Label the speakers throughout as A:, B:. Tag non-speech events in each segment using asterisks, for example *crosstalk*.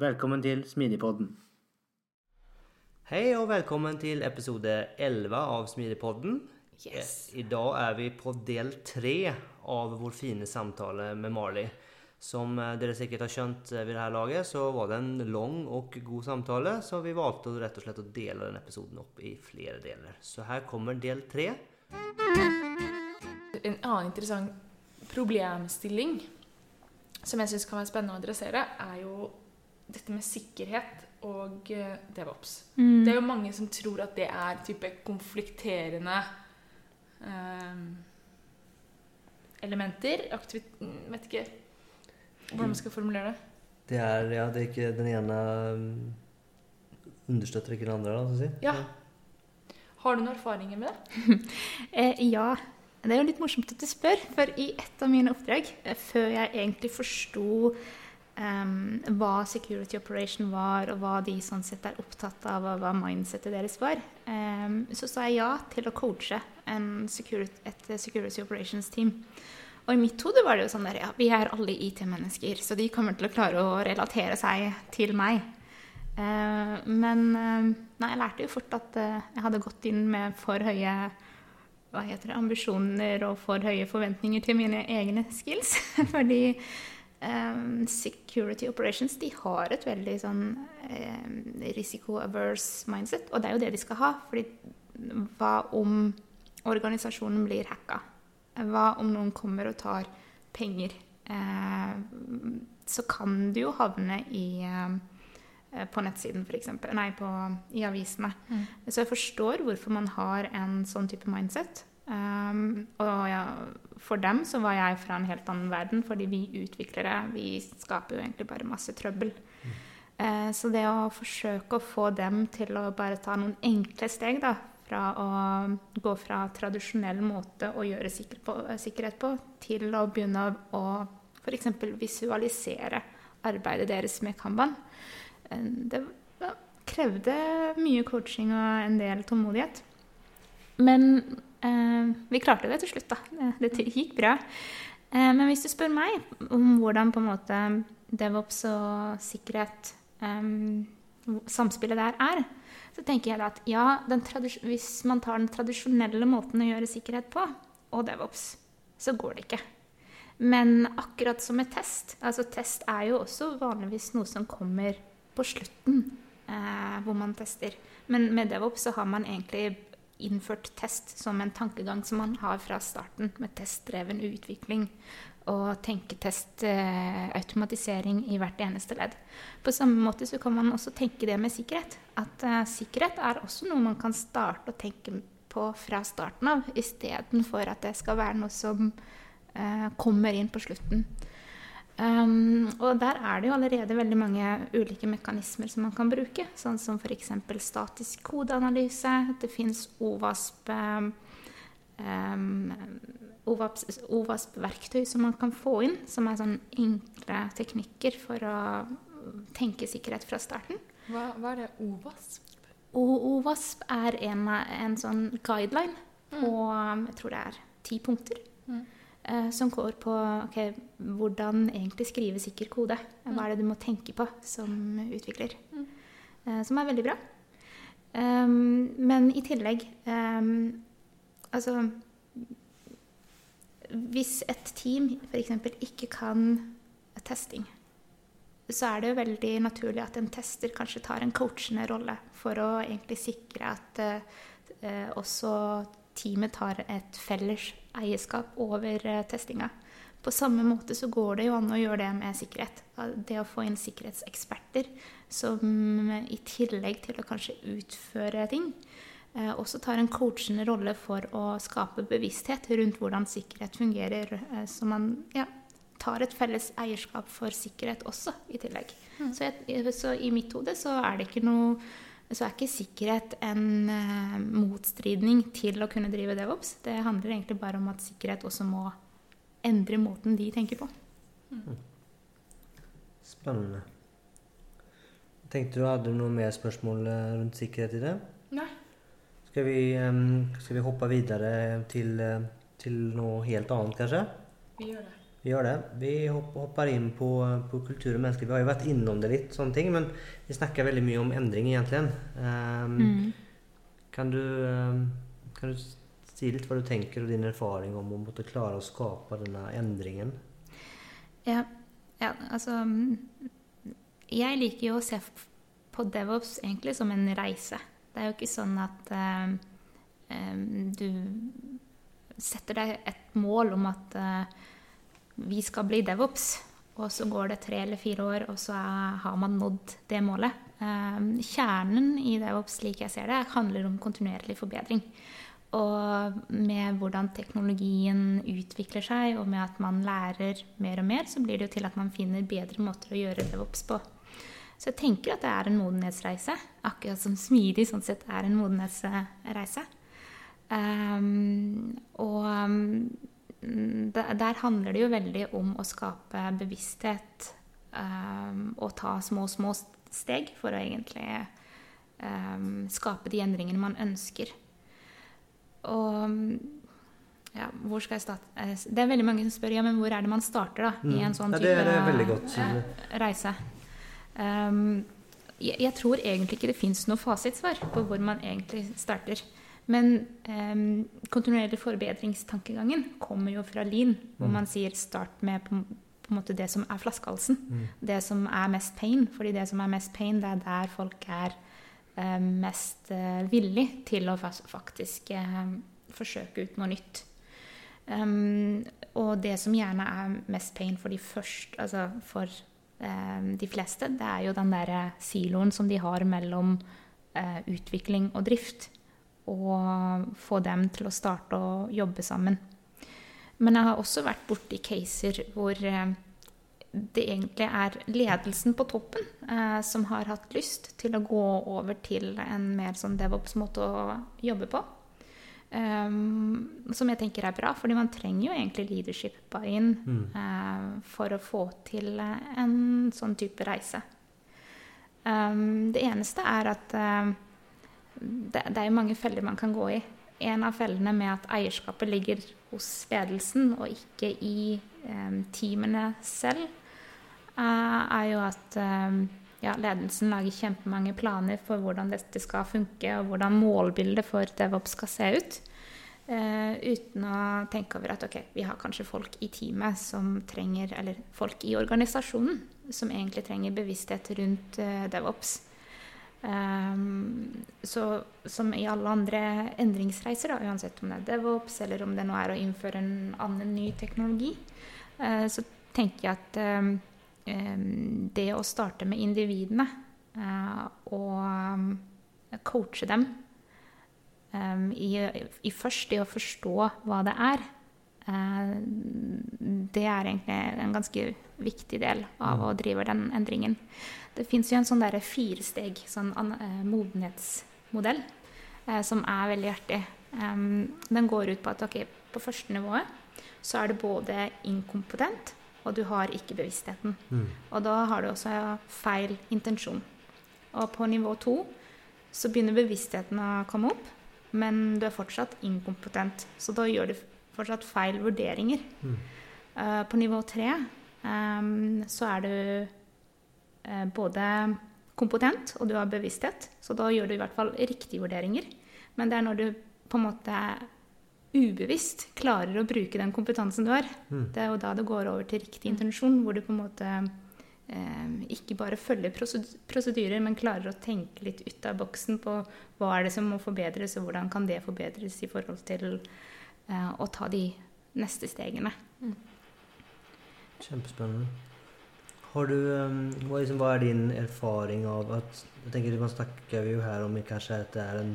A: Velkommen til Smidigpodden.
B: Hei og velkommen til episode 11 av Smidigpodden.
C: Yes.
B: I dag er vi på del 3 av vår fine samtale med Marley. Som eh, dere sikkert har skjønt eh, ved det her laget, så var det en lang og god samtale, så vi valgte rett og slett å dele den episoden opp i flere deler. Så her kommer del 3.
C: En annen interessant problemstilling som jeg syns kan være spennende å adressere, er jo dette med sikkerhet og eh, DevOps.
D: Mm.
C: Det er jo mange som tror at det er type konflikterende eh, elementer. Aktivit... Vet ikke hvordan man skal formulere det.
B: Det er, ja, det er ikke den ene mm, understøtter ikke den andre, da, så å si.
C: Ja. Har du noen erfaringer med det? *laughs*
D: Eh, ja. Det er jo litt morsomt at du spør, for i et av mine oppdrag, eh, før jeg egentlig forsto em, hva security operation var, og hva de sånn sett er opptatt av, og hva mindsetet deres var, um, så sa jeg ja til å coache security, et security operations team. Og i mitt hode var det jo sånn der, ja, vi er alle IT-mennesker, så de kommer til å klare å relatere seg til meg. Uh, men uh, nei, jeg lærte jo fort at uh, jeg hadde gått inn med for høye hva heter det, ambisjoner og for høye forventninger til mine egne skills. *laughs* Fordi eh, security operations de har et veldig sånn um, risiko-averse mindset. Og det er jo det de skal ha. fordi hva om organisasjonen blir hacka? Hva om noen kommer og tar penger? Uh, så kan du jo havne i uh, på nettsiden, f.eks. Nei, på, i avisene. Så jeg forstår hvorfor man har en sånn type mindset. Um, og ja, for dem så var jeg fra en helt annen verden, fordi vi utviklere vi skaper jo egentlig bare masse trøbbel. Eh, så det å forsøke å få dem til å bare ta noen enkle steg, da, fra å gå fra tradisjonell måte å gjøre sikker på, sikkerhet på, til å begynne å f.eks. visualisere arbeidet deres med Kanban, uh, det krevde mye coaching og en del tålmodighet. Men eh, vi klarte det til slutt, da. Det, det gikk bra. Eh, men hvis du spør meg om hvordan på en måte DevOps og sikkerhet eh, Samspillet der er, så tenker jeg da at ja, hvis man tar den tradisjonelle måten å gjøre sikkerhet på, og DevOps, så går det ikke. Men akkurat som med test altså Test er jo også vanligvis noe som kommer på slutten, eh, hvor man tester. Men med DevOps så har man egentlig innført test som en tankegang som man har fra starten, med testdreven utvikling og tenketest, eh, automatisering i hvert eneste ledd. På samme måte så kan man også tenke det med sikkerhet. At eh, sikkerhet er også noe man kan starte å tenke på fra starten av, istedenfor at det skal være noe som eh, kommer inn på slutten. Um, og der er det jo allerede veldig mange ulike mekanismer som man kan bruke. Sånn som f.eks. statisk kodeanalyse. Det fins OVASP, um, OVASP, OVASP-verktøy som man kan få inn, som er sånn enkle teknikker for å tenke sikkerhet fra starten.
C: Hva, hva er det OVASP?
D: O OVASP er en, en sånn guideline på jeg tror det er ti punkter.
C: Mm.
D: Eh, som går på okay, hvordan egentlig skrive sikker kode. Hva er det du må tenke på som utvikler?
C: Mm.
D: Eh, som er veldig bra. Um, men i tillegg um, Altså Hvis et team f.eks. ikke kan testing, så er det jo veldig naturlig at en tester kanskje tar en coachende rolle for å egentlig sikre at eh, også teamet tar et felles eierskap over eh, testinga. På samme måte så går det jo an å gjøre det med sikkerhet. Det å få inn sikkerhetseksperter som i tillegg til å kanskje utføre ting, eh, også tar en coachende rolle for å skape bevissthet rundt hvordan sikkerhet fungerer. eh, Så man ja, tar et felles eierskap for sikkerhet også, i tillegg. Så, jeg, så i mitt hode så er det ikke noe så er ikke sikkerhet en eh, motstridning til å kunne drive DevOps. Det handler egentlig bare om at sikkerhet også må endre måten de tenker på.
B: Spennende. Tenkte du hadde noe mer spørsmål eh, rundt sikkerhet i det?
C: Nei.
B: Skal vi, skal vi hoppe videre til, eh, til noe helt annet, kanskje?
C: Vi gjør det.
B: Vi gjør det. Vi hopper inn på, på kultur og mennesker. Vi har jo vært innom det litt, sånne ting, men vi snakker veldig mye om endring, egentlig. Em, kan, du, em, kan du si litt hva du tenker og din erfaring om å måtte klare å skape denne endringen?
D: Ja, ja, altså mm, Jeg liker jo å se på DevOps egentlig som en reise. Det er jo ikke sånn at eh, du setter deg et mål om at eh, vi skal bli DevOps, og så går det tre eller fire år, og så har man nådd det målet. Eh, kjernen i DevOps, slik jeg ser det, handler om kontinuerlig forbedring. Og med hvordan teknologien utvikler seg, og med at man lærer mer og mer, så blir det jo til at man finner bedre måter å gjøre DevOps på. Så jeg tenker at det er en modenhetsreise, akkurat som smidig sånn sett er en modenhetsreise. Um, og der, der handler det jo veldig om å skape bevissthet um, og ta små, små steg for å egentlig um, skape de endringene man ønsker. Og ja, hvor skal jeg starte? Eh, Det er veldig mange som spør ja, men hvor er det man starter da, i en sånn type
B: Ja,
D: eh, reise. Um, jeg, jeg tror egentlig ikke det fins noe fasitsvar på hvor man egentlig starter. Men eh, kontinuerlig forbedringstankegangen kommer jo fra Lean, hvor
B: Mm.
D: man sier start med på, på en måte det som er flaskehalsen.
B: Mm.
D: Det som er mest pain. Fordi det som er mest pain, det er der folk er eh, mest eh, villig til å faktisk eh, forsøke ut noe nytt. Um, og det som gjerne er mest pain for de først, altså for eh, de fleste, det er jo den derre siloen som de har mellom eh, utvikling og drift. Og få dem til å starte å jobbe sammen. Men jeg har også vært borti caser hvor eh, det egentlig er ledelsen på toppen eh, som har hatt lyst til å gå over til en mer sånn DevOps-måte å jobbe på. Um, som jeg tenker er bra, fordi man trenger jo egentlig leadership buy-in eh, for å få til en sånn type reise. Um, det eneste er at eh, det, det er jo mange feller man kan gå i. En av fellene med at eierskapet ligger hos ledelsen og ikke i eh, teamene selv, eh, er jo at eh, ja, ledelsen lager kjempemange planer for hvordan dette skal funke, og hvordan målbildet for DevOps skal se ut. Uh, uten å tenke over at ok, vi har kanskje folk i teamet som trenger, eller folk i organisasjonen som egentlig trenger bevissthet rundt uh, DevOps. Um, så som i alle andre endringsreiser, da, uansett om det er DevOps eller om det nå er å innføre en annen ny teknologi, uh, så tenker jeg at um, det å starte med individene uh, og coache dem um, i, i først det å forstå hva det er, uh, det er egentlig en ganske viktig del av å drive den endringen. Det fins jo en sånn derre firesteg, sånn eh, modenhetsmodell, eh, som er veldig artig. Um, den går ut på at ok, på første nivået så er det både inkompetent, og du har ikke bevisstheten.
B: Mm.
D: Og da har du også feil intensjon. Og på nivå to så begynner bevisstheten å komme opp, men du er fortsatt inkompetent. Så da gjør du fortsatt feil vurderinger.
B: Mm.
D: Uh, på nivå tre så er du eh, både kompetent og du har bevissthet, så da gjør du i hvert fall riktige vurderinger. Men det er når du på en måte ubevisst klarer å bruke den kompetansen du har,
B: Mm.
D: det er jo da det går over til riktig intensjon, hvor du på en måte eh, ikke bare følger prosedyrer, men klarer å tenke litt ut av boksen på hva er det som må forbedres, og hvordan kan det forbedres i forhold til eh, å ta de neste stegene.
B: Kjempespennende. Har du, um, hva, liksom, hva er din erfaring av at jeg tenker Man snakker jo her om kanskje at det er en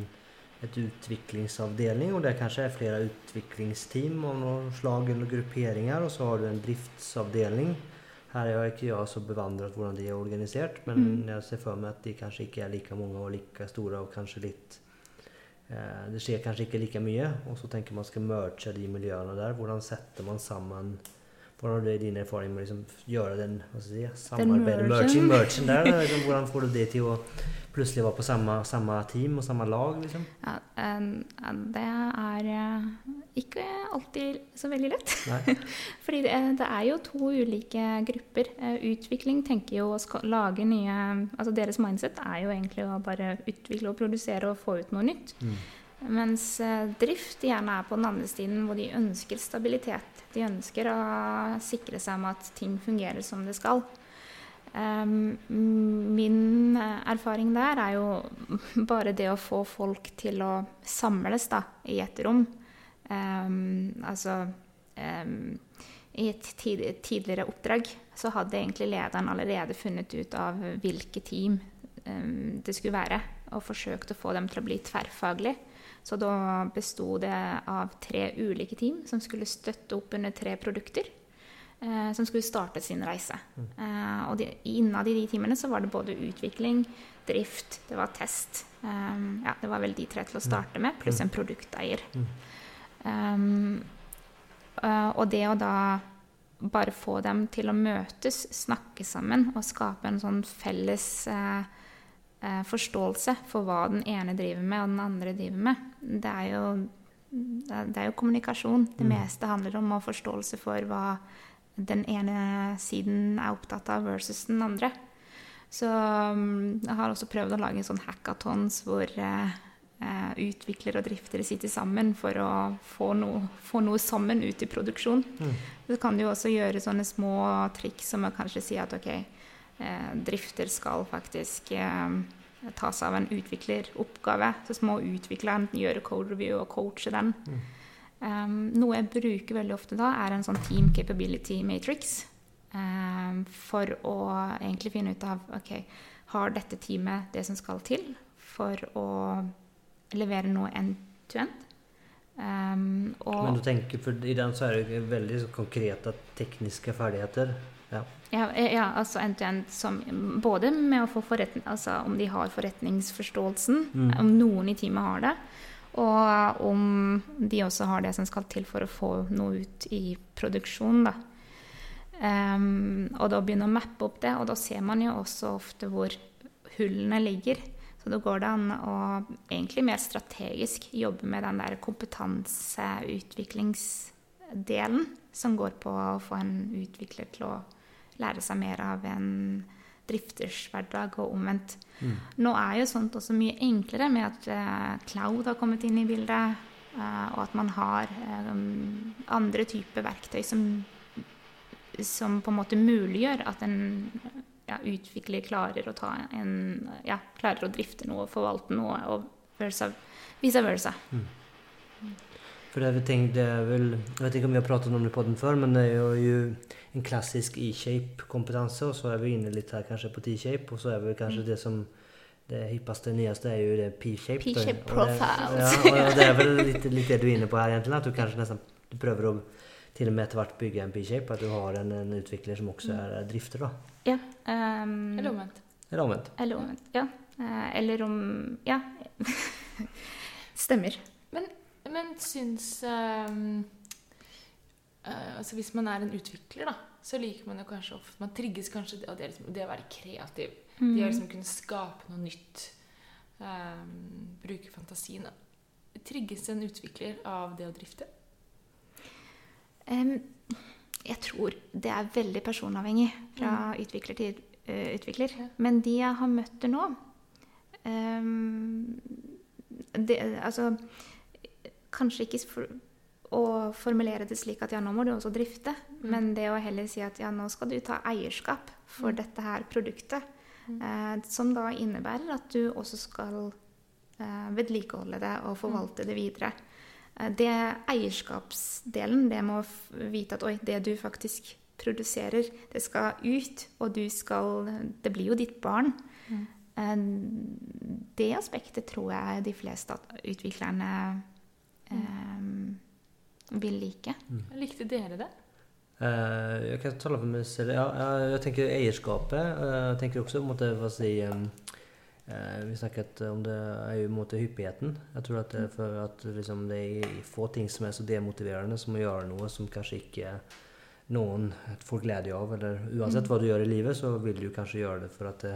B: et utviklingsavdeling, og det kanskje er flere utviklingsteam av noen slag eller grupperinger, og så har du en driftsavdeling. Her er ikke jeg så bevandret hvordan de er organisert, men
D: Mm.
B: jeg ser for meg at de kanskje ikke er like mange og like store, og kanskje litt eh, Det skjer kanskje ikke like mye, og så tenker man skal merge de miljøene der. Hvordan setter man sammen hvordan er du din erfaring med å liksom gjøre den si, samarbeidet, merging,
D: merchen,
B: merchen der? Liksom, hvordan får du det til å plutselig være på samme, samme team og samme lag? Liksom?
D: Ja, um, det er eh, ikke alltid så veldig lett. *laughs* Fordi det, det er jo to ulike grupper. Eh, Utvikling tenker jo å lage nye Altså deres mindset er jo egentlig å bare utvikle og produsere og få ut noe nytt.
B: Mm.
D: Mens eh, drift gjerne er på den andre siden, hvor de ønsker stabilitet. De ønsker å sikre seg med at ting fungerer som det skal. Em, min eh, erfaring der er jo *laughs* bare det å få folk til å samles da, i et rom. Altså I et tid, tidligere oppdrag så hadde egentlig lederen allerede funnet ut av hvilke team det skulle være, og forsøkt å få dem til å bli tverrfaglige. Så da besto det av tre ulike team som skulle støtte opp under tre produkter. Eh, som skulle starte sin reise. Eh, og de, innad i de teamene så var det både utvikling, drift, det var test. Um, ja, det var vel de tre til å starte med, pluss en produkteier. Um, og det å da bare få dem til å møtes, snakke sammen og skape en sånn felles eh, forståelse for hva den ene driver med og den andre driver med, det er jo, det er, jo kommunikasjon. Det
B: Mm.
D: meste handler om og forståelse for hva den ene siden er opptatt av versus den andre. Så um, jeg har også prøvd å lage sånn hackathons hvor eh, eh, utviklere og driftere sitter sammen for å få noe, få noe sammen ut i produksjon.
B: Mm.
D: Så kan du også gjøre sånne små triks som å kanskje si at ok, eh, drifter skal faktisk eh, ta seg av en utvikleroppgave. Så må utvikleren gjøre code review og coache den. Um, noe jeg bruker veldig ofte da, er en sånn team capability matrix. Um, for å egentlig finne ut av ok, har dette teamet det som skal til for å levere noe end to end. Um,
B: Men du tenker, for I den så er det veldig konkrete tekniske ferdigheter. Ja.
D: Ja, eh, ja altså end-to-end som Både med å få forretning, altså om de har forretningsforståelsen,
B: Mm.
D: om noen i teamet har det, og om de også har det som skal til for å få noe ut i produksjon, da. Um, og da begynne å mappe opp det, og da ser man jo også ofte hvor hullene ligger. Så da går det an å egentlig mer strategisk jobbe med den der kompetanseutviklingsdelen som går på å få en utvikler til å lære seg mer av en drifters hverdag, og omvendt. Nå er jo sånt også mye enklere med at uh, cloud har kommet inn i bildet, uh, og at man har um, andre typer verktøy som, som på en måte muliggjør at en ja, utvikler klarer å ta en Ja, klarer å drifte noe, forvalte noe, og versa, vice versa.
B: For det, er tenkt, det er vel, jeg vet ikke om vi har pratet om det på den før, men det er jo, en klassisk E-shape-kompetanse, og så er vi inne litt her kanskje på T-shape, og så er vi kanskje det som det hippeste, nyeste er jo det P-shape.
D: P-shape
B: Og
D: profiles.
B: Ja, og det er vel litt, litt det du er inne på her egentlig, at du kanskje nesten du prøver å til og med etter hvert bygge en P-shape, at du har en, en utvikler som også er drifter, da.
D: Ja. Um,
C: Eller omvendt.
B: Eller omvendt.
D: Eller omvendt. Ja. Eh, eller om Ja. *laughs* Stemmer.
C: Men syns um, uh, Altså hvis man er en utvikler, da, så liker man jo kanskje ofte Man trigges kanskje av det, liksom, det å være kreativ. Det å liksom kunne skape noe nytt. Um, bruke fantasien. Trigges en utvikler av det å drifte?
D: Um, jeg tror det er veldig personavhengig fra utvikler til uh, utvikler.
C: Ja.
D: Men de jeg har møtt til nå um, det, Altså Kanskje ikke for, å formulere det slik at ja, nå må du også drifte, Men det å heller si at ja, nå skal du ta eierskap for
C: Mm.
D: dette her produktet, eh, som da innebærer at du også skal eh, vedlikeholde det og forvalte det videre. Eh, det eierskapsdelen, det med å vite at oi, det du faktisk produserer, det skal ut, og du skal Det blir jo ditt barn.
C: Mm.
D: Eh, det aspektet tror jeg de fleste utviklerne eh, vil like.
C: Likte dere det?
B: Eh, jeg kan tale for meg selv. Ja, jeg tenker eierskapet. eh, Jeg tenker også på en måte, hva si em, eh, Vi snakket om det er jo en måte hyppigheten. Jeg tror at det er for at liksom, det er få ting som er så demotiverende som å gjøre noe som kanskje ikke noen får glede av. Eller uansett hva du gjør i livet, så vil du kanskje gjøre det for at det,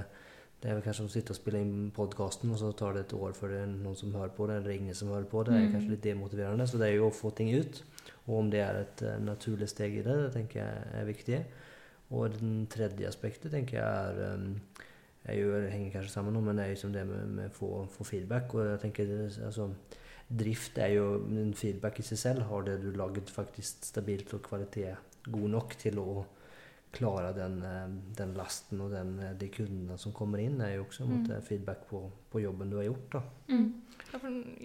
B: det er vel kanskje å sitte og spille inn podkasten, og så tar det et år før det er noen som hører på det, eller ingen som hører på det. Det er kanskje litt demotiverende. Så det er jo å få ting ut. Og om det er et eh, naturlig steg i det, det tenker jeg er viktig. Og den tredje aspektet tenker jeg er, um, er jo, henger kanskje sammen nå, men det er jo som det med, med å få, få feedback. Og jeg tenker altså, Drift er jo en feedback i seg selv. Har det du laget faktisk stabilt og kvalitet god nok til å klare den, eh, den lasten og den, eh, de kundene som kommer inn, er jo også en måte, feedback på, på jobben du har gjort. da.
C: Ja,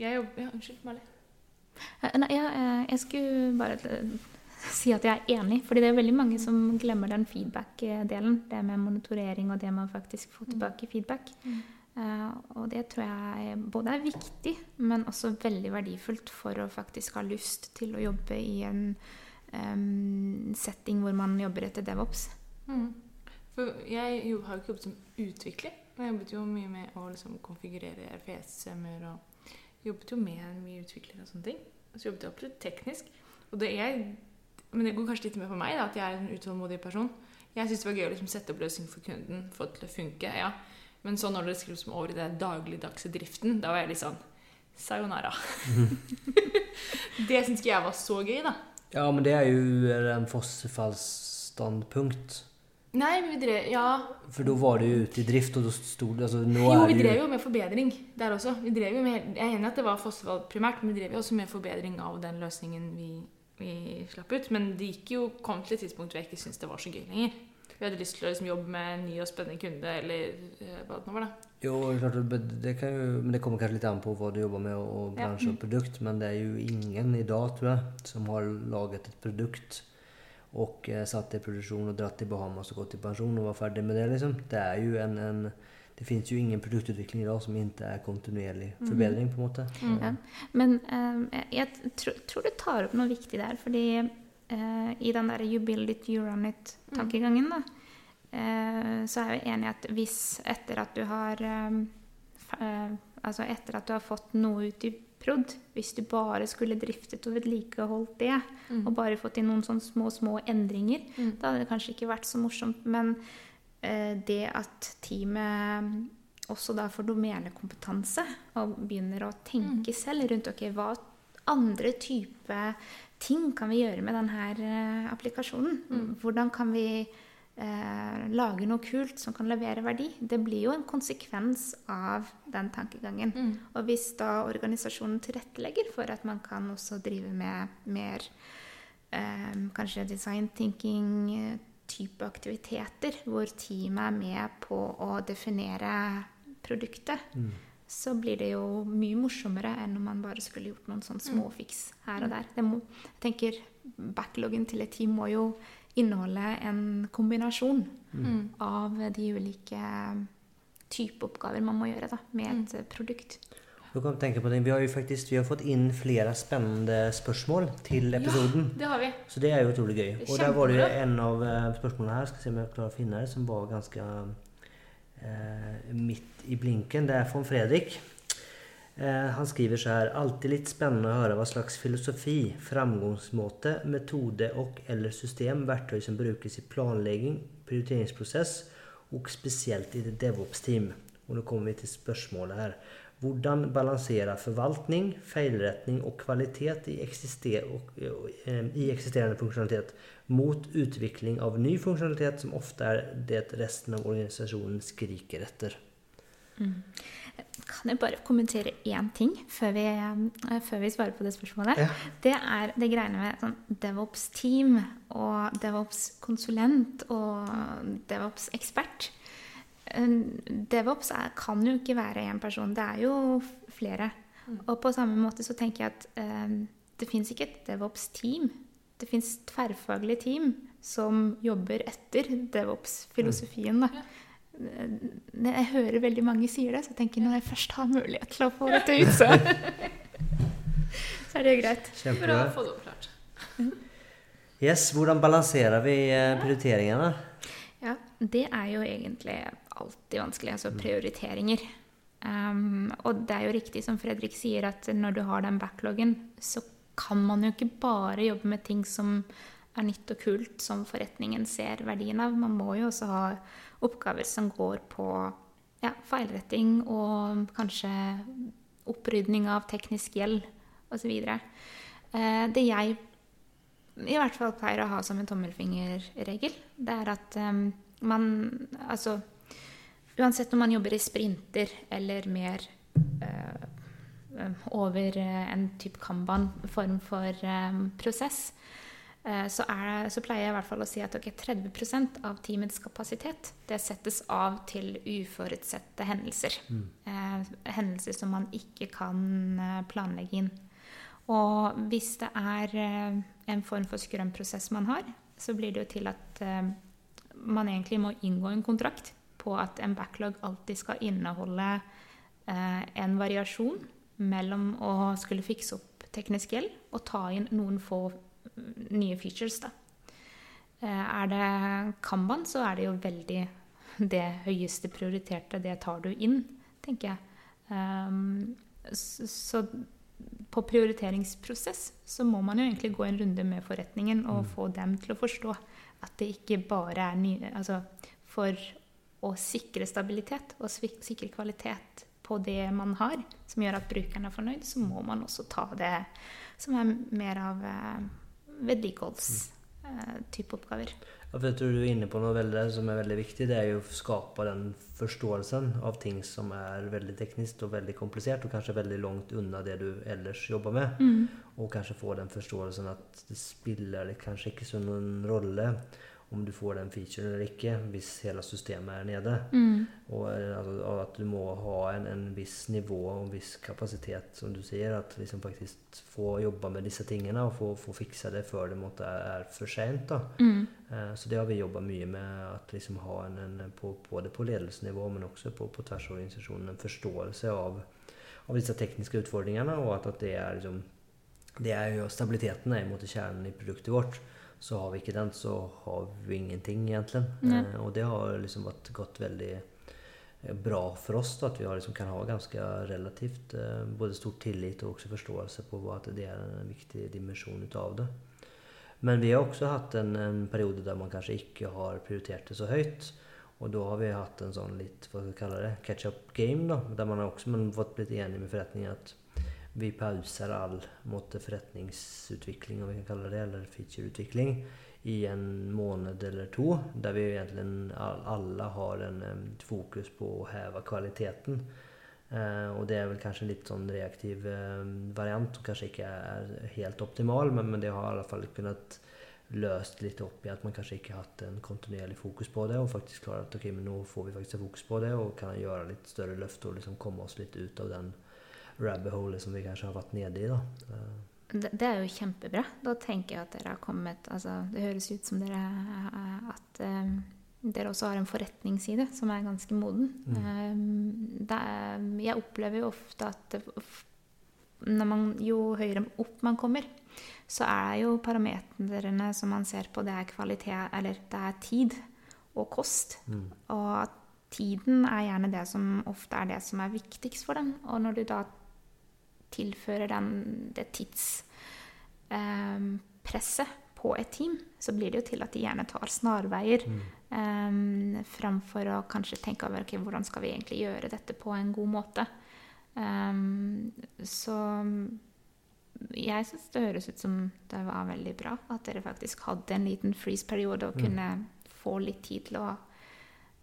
C: jeg jobber Ja, unnskyld, Mali.
D: Eh, Nei, jeg, eh, jeg skulle bare eh, si at jeg er enig, fordi det er veldig mange som glemmer den feedback-delen. Det med monitorering og det med å faktisk få tilbake feedback. Uh, og det tror jeg både er viktig, men også veldig verdifullt for å faktisk ha lyst til å jobbe i en em, setting hvor man jobber etter DevOps.
C: Mm. For jeg jo, har jo ikke jobbet som utvikler. Men jeg jobbet jo mye med å liksom, konfigurere RPS-sømmer og jobbet jo med mye utviklere og sånne ting. Og så jobbet jeg absolutt teknisk. Og det er, men det går kanskje litt mer på meg, da, at jeg er en utålmodig person. Jeg syns det var gøy å liksom, sette opp løsning for kunden, få det til å funke. ja. Men så når det skriver som over i den dagligdagse driften, da var jeg litt sånn Sayonara. *laughs* *laughs* det syns ikke jeg var så gøy, da.
B: Ja, men det er jo en fossefallsstandpunkt.
C: Nei, men vi drev Ja,
B: For da var det jo ute i drift, og da sto det altså, nå
C: Jo, vi drev jo med forbedring der også. Vi drev jo med, jeg er enig at det var fossefall primært, men vi drev jo også med forbedring av den løsningen vi, vi slapp ut. Men det gikk jo, kom til et tidspunkt hvor jeg ikke syntes det var så gøy lenger. Vi hadde lyst til å liksom jobbe med en ny og spennende kunde, eller eh, hva det nå var. da.
B: Jo, klart, det- det kan jo, men det kommer kanskje litt an på hva du jobber med og, bransje og produkt. Men det er jo ingen i dag, tror jeg, som har laget et produkt og eh, satt det i produksjon og dratt til Bahamas og gått i pensjon og var ferdig med det. liksom. Det er jo en, en det finnes jo ingen produktutvikling i dag som ikke er kontinuerlig forbedring. på en måte.
D: Ja. Men um, jeg, jeg tro, tror du tar opp noe viktig der, fordi eh, i den der you build it, you run it-tankegangen, da, eh, så er jeg enig i at hvis etter at du har eh, f- eh, Altså etter at du har fått noe ut i prod, hvis du bare skulle driftet og vedlikeholdt det, og bare fått inn noen sånne små, små endringer,
C: Mm.
D: da hadde det kanskje ikke vært så morsomt. Men det at teamet også da får domenekompetanse og begynner å tenke selv rundt ok, hva andre type ting kan vi gjøre med denne applikasjonen? applikasjonen? Hvordan kan vi eh, lage noe kult som kan levere verdi? Det blir jo en konsekvens av den tankegangen. Og hvis da organisasjonen tilrettelegger for at man kan også drive med mer eh, kanskje design thinking eh, type aktiviteter, hvor teamet er med på å definere produktet, så blir det jo mye morsommere enn om man bare skulle gjort noen sånne småfiks her og der. Det må, jeg tenker Backloggen til et team må jo inneholde en kombinasjon av de ulike type oppgaver man må gjøre da, med et mm. produkt.
B: Du kan tenke på det. Vi har jo faktisk vi har fått inn flere spennende spørsmål til episoden.
C: Ja, Det har vi.
B: Så det er jo utrolig gøy. Og der var det jo en av eh, spørsmålene her, skal se om jeg klarer å finne det, som var ganske midt i blinken. Det er von Fredrik. Eh, han skriver så her Alltid litt spennende å høre hva slags filosofi, framgangsmåte, metode og eller system, verktøy som brukes i planlegging, prioriteringsprosess og spesielt i det DevOps-team. Og nå kommer vi til spørsmålet her. Hvordan balansere forvaltning, feilretning og kvalitet i, eksister og, eh, i eksisterende funksjonalitet mot utvikling av ny funksjonalitet som ofte er det resten av organisasjonen skriker etter?
D: Kan jeg bare kommentere én ting før vi, eh, før vi svarer på det spørsmålet?
B: Ja.
D: Det er det greiene med sånn DevOps-team og DevOps-konsulent og DevOps-ekspert. DevOps er, kan jo ikke være én person, det er jo flere. Og på samme måte så tenker jeg at eh, det fins ikke et DevOps-team. Det fins tverrfaglige team som jobber etter DevOps-filosofien. Mm. Eh, Jeg hører veldig mange sier det, så jeg tenker når jeg først har mulighet til å få dette ut, så, *laughs* så er det jo greit.
C: Bra å få det oppklart.
B: Yes, hvordan balanserer vi eh, prioriteringene?
D: Ja, det er jo egentlig alltid vanskelig, altså prioriteringer. Um, og det er jo riktig som Fredrik sier, at når du har den backloggen, så kan man jo ikke bare jobbe med ting som er nytt og kult, som forretningen ser verdien av. Man må jo også ha oppgaver som går på ja, feilretting og kanskje opprydning av teknisk gjeld osv. Uh, det jeg i hvert fall pleier å ha som en tommelfingerregel, det er at um, man Altså uansett om man jobber i sprinter eller mer eh, um, over eh, en type kanban-form for um, prosess, eh, så, er, så pleier jeg i hvert fall å si at okay, 30% av teamets kapasitet det settes av til uforutsette hendelser. Eh, hendelser som man ikke kan eh, planlegge inn. Og hvis det er eh, en form for scrum-prosess man har, så blir det jo til at eh, man egentlig må inngå en kontrakt på at en backlog alltid skal inneholde eh, en variasjon mellom å skulle fikse opp teknisk gjeld og ta inn noen få mm, nye features. Da. Eh, er det Kanban, så er det jo veldig det høyeste prioriterte, det tar du inn, tenker jeg. Um, så, på prioriteringsprosess så må man jo egentlig gå en runde med forretningen og få dem til å forstå at det ikke bare er nye Altså for å sikre stabilitet og sikre kvalitet på det man har, som gjør at brukeren er fornøyd, så må man også ta det som er mer av eh, vedlikeholdstype oppgaver.
B: Ja, jeg tror du er inne på noe veldig, som er veldig viktig. Det er jo å skape den forståelsen av ting som er veldig teknisk og veldig komplisert, og kanskje veldig langt unna det du ellers jobber med. Og kanskje få den forståelsen at det spiller kanskje ikke så noen rolle om du får den featuren eller ikke, hvis hele systemet er nede. Og, eh, altså, at du må ha en, en viss nivå og en viss kapasitet, som du sier. At liksom faktisk få jobbe med disse tingene og få, få fiksa det før det måtte er, for sent. Mm. Eh, Så det har vi jobba mye med. At liksom ha en, en på, både på ledelsesnivå, men også på, på tvers av organisasjonen, en forståelse av, av disse tekniske utfordringene. Og at, at det er liksom det er jo Stabiliteten er kjernen i produktet vårt. Så har vi ikke den, så har vi ingenting, egentlig. Mm. Og det har liksom vært gått veldig eh, bra for oss. Da, at vi har liksom kan ha ganske relativt eh, både stor tillit og også forståelse på at det er en viktig dimensjon ut av det. Men vi har også hatt en, en periode der man kanskje ikke har prioritert det så høyt. Og da har vi hatt en sånn litt hva skal vi kalle det, catch-up game. da, Der man har også man har fått blitt enig med forretningen at vi pauser all måte, forretningsutvikling, om vi kan kalle det, eller featureutvikling, i en måned eller to. Der vi egentlig alle har en fokus på å heve kvaliteten. Eh, og det er vel kanskje en litt sånn reaktiv eh, variant, som kanskje ikke er helt optimal, men, men det har i alle fall kunnet løst litt opp i at man kanskje ikke har hatt en kontinuerlig fokus på det, og faktisk klarer at ok, men nå får vi faktisk fokus på det, og kan gjøre litt større løft og liksom komme oss litt ut av den rabbit hole som vi kanskje har vært nede i. da.
D: Det, det er jo kjempebra. Da tenker jeg at dere har kommet altså, Det høres ut som dere at um, dere også har en forretningsside som er ganske moden. Eh, det er, jeg opplever jo ofte at når man, jo høyere opp man kommer, så er jo parametrene som man ser på, det er kvalitet Eller det er tid og kost.
B: mm.
D: Og at tiden er gjerne det som ofte er det som er viktigst for dem. Og når du da tilfører den, det tidspresset på et team, så blir det jo til at de gjerne tar snarveier um, framfor å kanskje tenke over okay, hvordan skal vi egentlig gjøre dette på en god måte. Ehm, så jeg syns det høres ut som det var veldig bra at dere faktisk hadde en liten freeze-periode og kunne få litt tid til å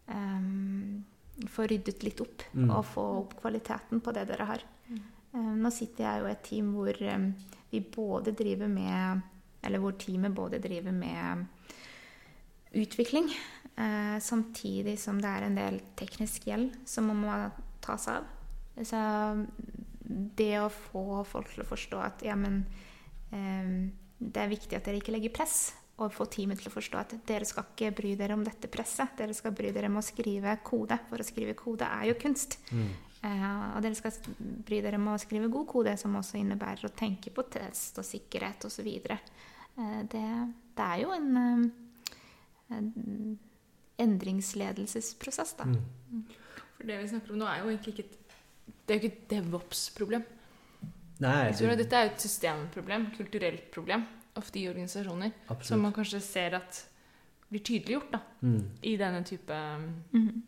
D: um, få ryddet litt opp
B: Mm.
D: og få opp kvaliteten på det dere har. Eh, nå sitter jeg jo i et team hvor eh, vi både driver med Eller hvor teamet både driver med utvikling, eh, samtidig som det er en del teknisk gjeld som man må ta seg av. Så det å få folk til å forstå at ja, men det er viktig at dere ikke legger press, og få teamet til å forstå at dere skal ikke bry dere om dette presset. Dere skal bry dere om å skrive kode, for å skrive kode er jo kunst.
B: Mm.
D: Eh, og dere skal bry dere med å skrive god kode, som også innebærer å tenke på test og sikkerhet osv. Uh, det, det er jo en, uh, en endringsledelsesprosess, da.
B: Mm.
C: For det vi snakker om nå, er jo egentlig ikke et Det er jo ikke et DevOps-problem. Jeg tror at
B: det,
C: Dette er jo et systemproblem, kulturelt problem, ofte i organisasjoner, som man kanskje ser at blir tydeliggjort da,
B: Mm.
C: i denne type
D: mm
C: team.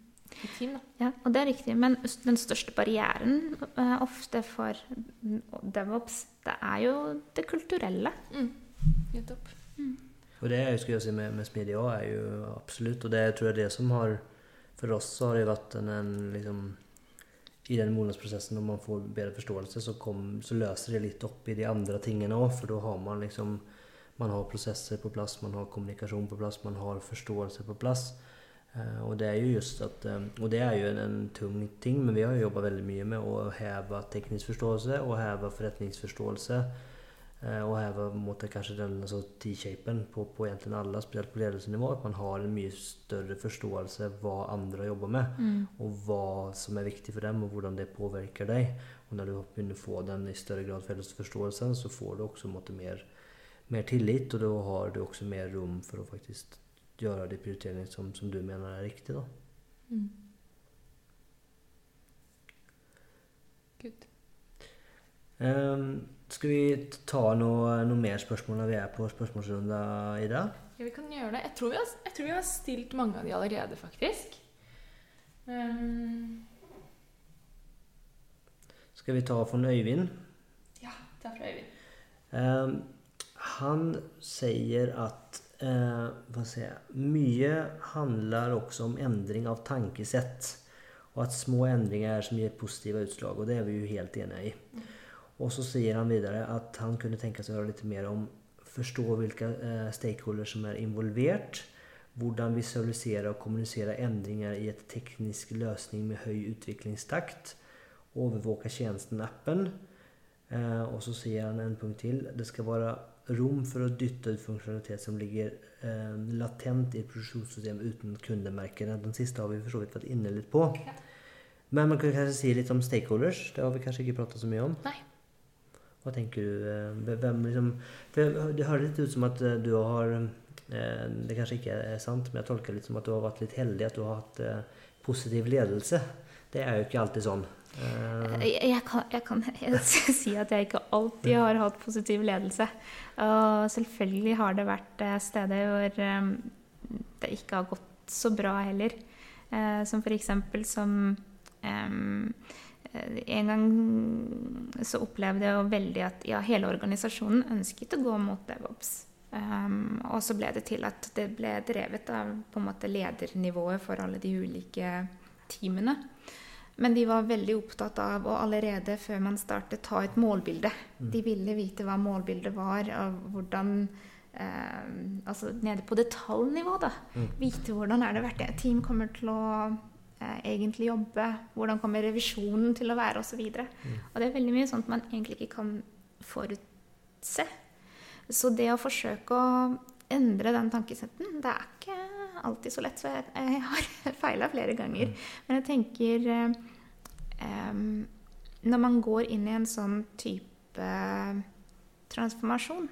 C: Da.
D: Ja, og det er riktig. Men den største barrieren uh, ofte for DevOps, det er jo det kulturelle.
C: Nettopp.
B: Och det jeg skulle si säga, med, med Smidig òg, er jo absolutt Og det tror jeg det som har, For oss så har det vært en, en liksom, i den modningsprosessen, når man får bedre forståelse, så, kom, så løser det litt opp i de andre tingene òg, for da har man liksom Man har prosesser på plass, man har kommunikasjon på plass, man har forståelse på plass. Eh, og det er jo just at eh, Og det er jo en, en tung ting, men vi har jo jobba veldig mye med å heve teknisk forståelse og heve forretningsforståelse. Eh, og heve måte, kanskje den altså, T-shapen på, på egentlig alle, spesielt på ledelsenivå. At man har en mye større forståelse av hva andre jobber med, og hva som er viktig for dem, og hvordan det påvirker deg. Og når du begynner å få den i større grad felles forståelsen, så får du også måte, mer, mer tillit, og da har du også mer rom for å faktisk gjøre de prioriteringene som, som du mener er riktige. Da.
C: Mm. Good.
B: Um, skal vi ta noe, noe mer spørsmål når vi er på spørsmålsrunda, Ida?
C: Ja, vi kan gjøre det. Jeg tror vi har, jeg tror vi har stilt mange av de allerede, faktisk. Um,
B: Skal vi ta fra Øyvind?
C: ja, er fra Øyvind.
B: Um, han sier at eh, mye handler også om endring av tankesett. Og at små endringer som gir positive utslag. Og det er vi jo helt enige i. Og så sier han videre at han kunne tenke seg å høre litt mer om forstå hvilke eh, stakeholders som er involvert. Hvordan visualisere og kommunisere endringer i et teknisk løsning med høy utviklingstakt. Overvåke tjenesten appen. Eh, og så sier han en punkt til. Det skal være rom for å dytte ut funksjonalitet som ligger eh, latent i et produksjonssystem uten kundemerkene. Den siste har vi for så vidt vært inne litt på. Men man kan kanskje si litt om stakeholders. Det har vi kanskje ikke pratet så mye om.
C: Nei.
B: Hva tenker du? eh, Hvem liksom for Det høres litt ut som at eh, du har eh, Det kanskje ikke er sant, men jeg tolker det litt som at du har vært litt heldig. At du har hatt positiv ledelse. Det er jo ikke alltid sånn. Eh,
D: Jeg, jeg, kan, jeg *laughs* si at jeg ikke alltid har hatt positiv ledelse. Og selvfølgelig har det vært eh, steder hvor eh, det ikke har gått så bra heller. Eh, Som eksempel som em, eh, En gang så opplevde jeg veldig at ja, hele organisasjonen ønsket å gå mot DevOps. Um, og så ble det til at det ble drevet av på en måte ledernivået for alle de ulike teamene. Men de var veldig opptatt av å allerede før man startet ta et målbilde. De ville vite hva målbildet var, og hvordan eh, Altså nede på detaljnivå, da. Vite hvordan er det hvert team kommer til å eh, egentlig jobbe. Hvordan kommer revisjonen til å være, osv. Og, så og det er veldig mye sånt man egentlig ikke kan forutse. Så det å forsøke å endre den tankesetten, det er ikke alltid så lett. Så jeg, jeg har *laughs* feila flere ganger. Men jeg tenker um, Når man går inn i en sånn type transformasjon,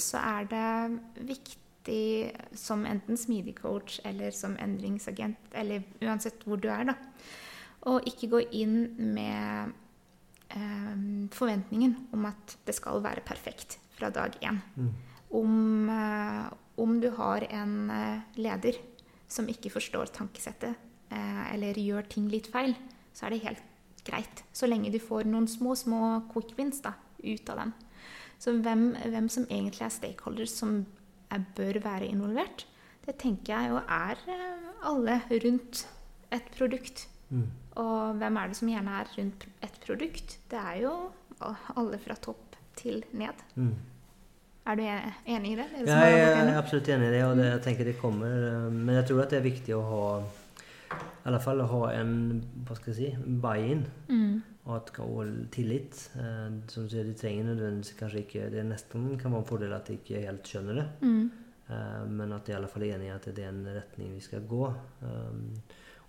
D: så er det viktig som enten smidig coach eller som endringsagent, eller uansett hvor du er, da, å ikke gå inn med um, forventningen om at det skal være perfekt fra dag én. Om, eh, om du har en eh, leder som ikke forstår tankesettet, eh, eller gjør ting litt feil, så er det helt greit. Så lenge du får noen små, små quick wins da, ut av den. Så hvem, hvem som egentlig er stakeholders som er, bør være involvert, det tenker jeg jo er eh, alle rundt et produkt.
B: Mm.
D: Og hvem er det som gjerne er rundt et produkt? Det er jo alle fra topp til ned.
B: Mm.
D: Er du e- enig i det? det, er det
B: Ja, jeg er absolutt enig i det, og det, jeg tenker det kommer. eh, Men jeg tror at det er viktig å ha i alle fall å ha en hva skal jeg si, buy-in
D: Mm.
B: og, og tillit. Eh, Som du sier, de trenger nødvendigvis kanskje ikke Det nesten kan være en fordel at de ikke helt skjønner det.
D: Mm.
B: Eh, Men at de i alle fall er enig i at det er en retning vi skal gå.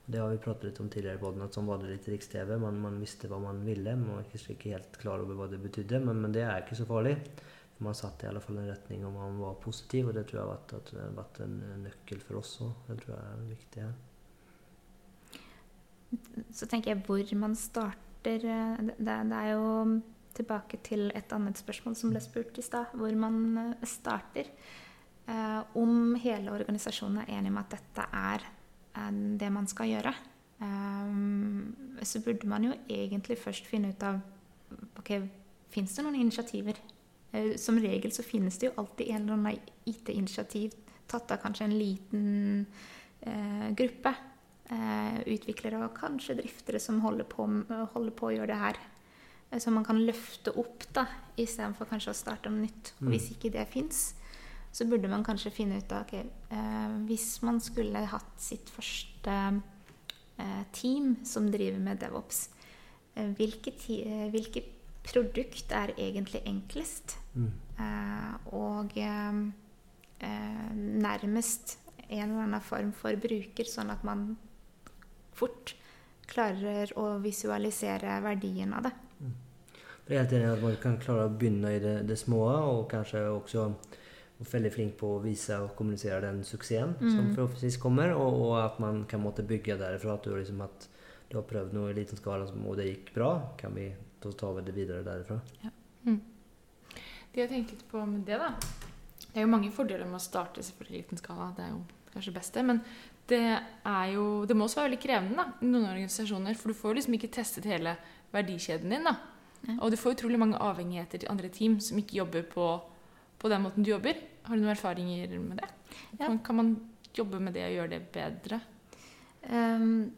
B: Det har vi pratet litt om tidligere i podden, at sånn var det litt i Riks-TV. Man, man visste hva man ville, man var ikke helt klar over hva det betydde. Men, men det er ikke så farlig. Man satte i alle fall en retning og man var positiv, og det tror jeg har vært, vært en, en nøkkel for oss òg. Det tror jeg er viktig her.
D: Så tenker jeg hvor man starter eh, Det, det er jo tilbake til et annet spørsmål som ble spurt i stad. Hvor man eh, starter. Eh, om hele organisasjonen er enig om at dette er eh, det man skal gjøre, eh, så burde man jo egentlig først finne ut av ok, Fins det noen initiativer? Eh, som regel så finnes det jo alltid en eller annen IT-initiativ tatt av kanskje en liten eh, gruppe eh, utviklere og kanskje driftere som holder på, holder på å gjøre det her. Eh, Som man kan løfte opp da, istedenfor kanskje å starte noe nytt. Og
B: Mm.
D: hvis ikke det fins, så burde man kanskje finne ut av okay, eh, Hvis man skulle hatt sitt første eh, team som driver med DevOps, hvilke, ti, hvilke produkt er egentlig enklest?
B: Mm.
D: Eh, og eh, nærmest en eller annen form for bruker, sånn at man fort klarer å visualisere verdien av det.
B: Jeg er helt enig at man kan klare å begynne i det, det små, og kanskje også veldig flink på å vise og kommunisere den suksessen som
D: Mm.
B: forhåpentligvis kommer, og, og at man kan måtte bygge derifra. At du, liksom, at du har prøvd noe i liten skala, og det gikk bra. Kan vi, da tar vi det videre derifra.
C: Det jeg tenker litt på med det, da Det er jo mange fordeler med å starte selvfølgelig i liten skala. Det er jo kanskje det beste. Men det er jo Det må også være veldig krevende da, i noen organisasjoner. For du får liksom ikke testet hele verdikjeden din. da.
D: Ja.
C: Og du får utrolig mange avhengigheter til andre team som ikke jobber på, på den måten du jobber. Har du noen erfaringer med det?
D: Ja.
C: Kan, kan man jobbe med det og gjøre det bedre?
D: Um,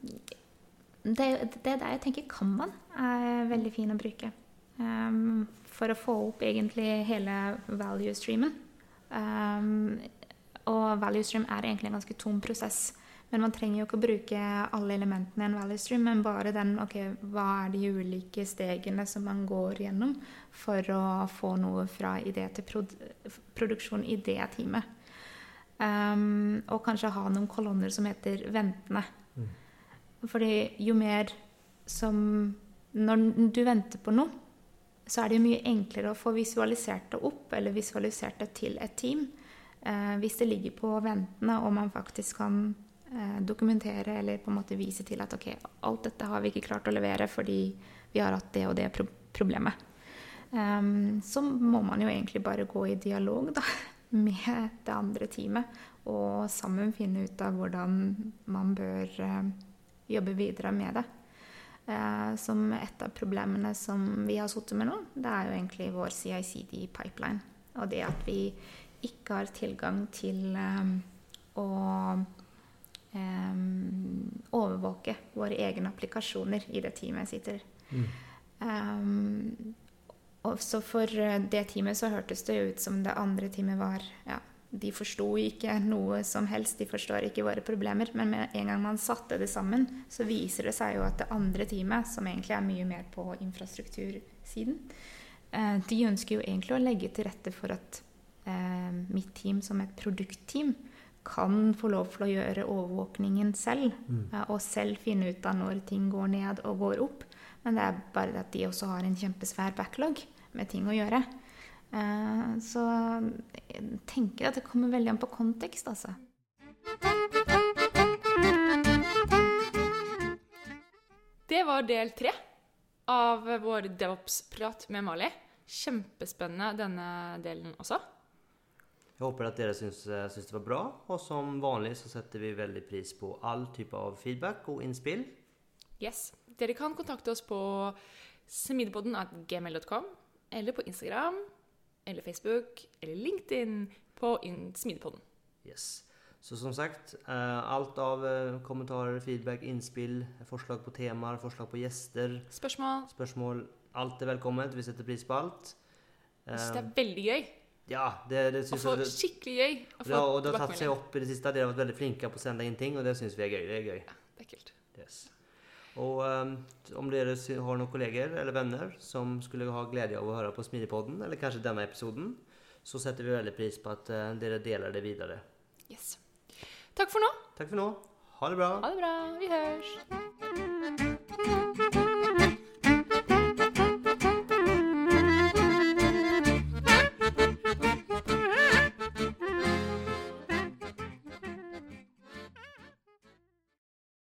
D: det, det jeg tenker kan man, er veldig fin å bruke. Um, for å få opp egentlig hele value streamen. Um, og value stream er egentlig en ganske tom prosess. Men man trenger jo ikke å bruke alle elementene i en value stream, men bare den ok, hva er de ulike stegene som man går gjennom for å få noe fra idé til prod produksjon i det teamet. Um, og kanskje ha noen kolonner som heter 'ventende'. Fordi jo mer som Når du venter på noe, så er det jo mye enklere å få visualisert det opp, eller visualisert det til et team, eh, hvis det ligger på ventende, og man faktisk kan eh, dokumentere eller på en måte vise til at ok, alt dette har vi ikke klart å levere fordi vi har hatt det og det pro problemet. Um, så må man jo egentlig bare gå i dialog da, *laughs* med det andre teamet, og sammen finne ut av hvordan man bør eh, jobbe videre med det. Eh, som et av problemene som vi har sittet med nå, det er jo egentlig vår CICD-pipeline. Og det at vi ikke har tilgang til eh, å eh, overvåke våre egne applikasjoner i det teamet jeg sitter.
B: Mm.
D: Um, så for eh, det teamet så hørtes det ut som det andre teamet var ja, De forsto ikke noe som helst, de forstår ikke våre problemer. Men med en gang man satte det sammen, så viser det seg jo at det andre teamet, som egentlig er mye mer på infrastruktursiden, eh, de ønsker jo egentlig å legge til rette for at eh, mitt team som et produktteam kan få lov til å gjøre overvåkningen selv.
B: Mm.
D: eh, Og selv finne ut av når ting går ned og går opp. Men det er bare det at de også har en kjempesvær backlog med ting å gjøre. Eh, Så jeg tenker at det kommer veldig an på kontekst, altså.
C: Det var del tre av vår DevOps-prat med Mali. Kjempespennende denne delen også.
B: Jeg håper at dere syns, syns det var bra, og som vanlig så setter vi veldig pris på all type av feedback og innspill.
C: Yes. Dere kan kontakte oss på smidepodden at gmail.com, eller på Instagram, eller Facebook, eller LinkedIn på Smidepodden.
B: Yes. Så som sagt, eh, alt av eh, kommentarer, feedback, innspill, forslag på temaer, forslag på gjester,
C: Spørsmål?
B: spørsmål Alt er velkomment. Vi setter pris på alt.
C: Jeg synes det
B: Eh,
C: er veldig gøy.
B: ja, det, det syns
C: få
B: jeg det,
C: skikkelig gøy å få
B: ja, og det har tatt seg opp i det siste. Dere har vært veldig flinke på å sende inn ting, og det syns vi er gøy. Det er gøy.
C: Det er kult.
B: Yes. Og um, om dere har noen kolleger eller venner som skulle ha glede av å høre på Smidipodden, eller kanskje denne episoden, så setter vi veldig pris på at uh, dere deler det videre.
C: Yes. Takk for nå.
B: Takk for nå. Ha det bra.
C: Ha det bra. Vi høres.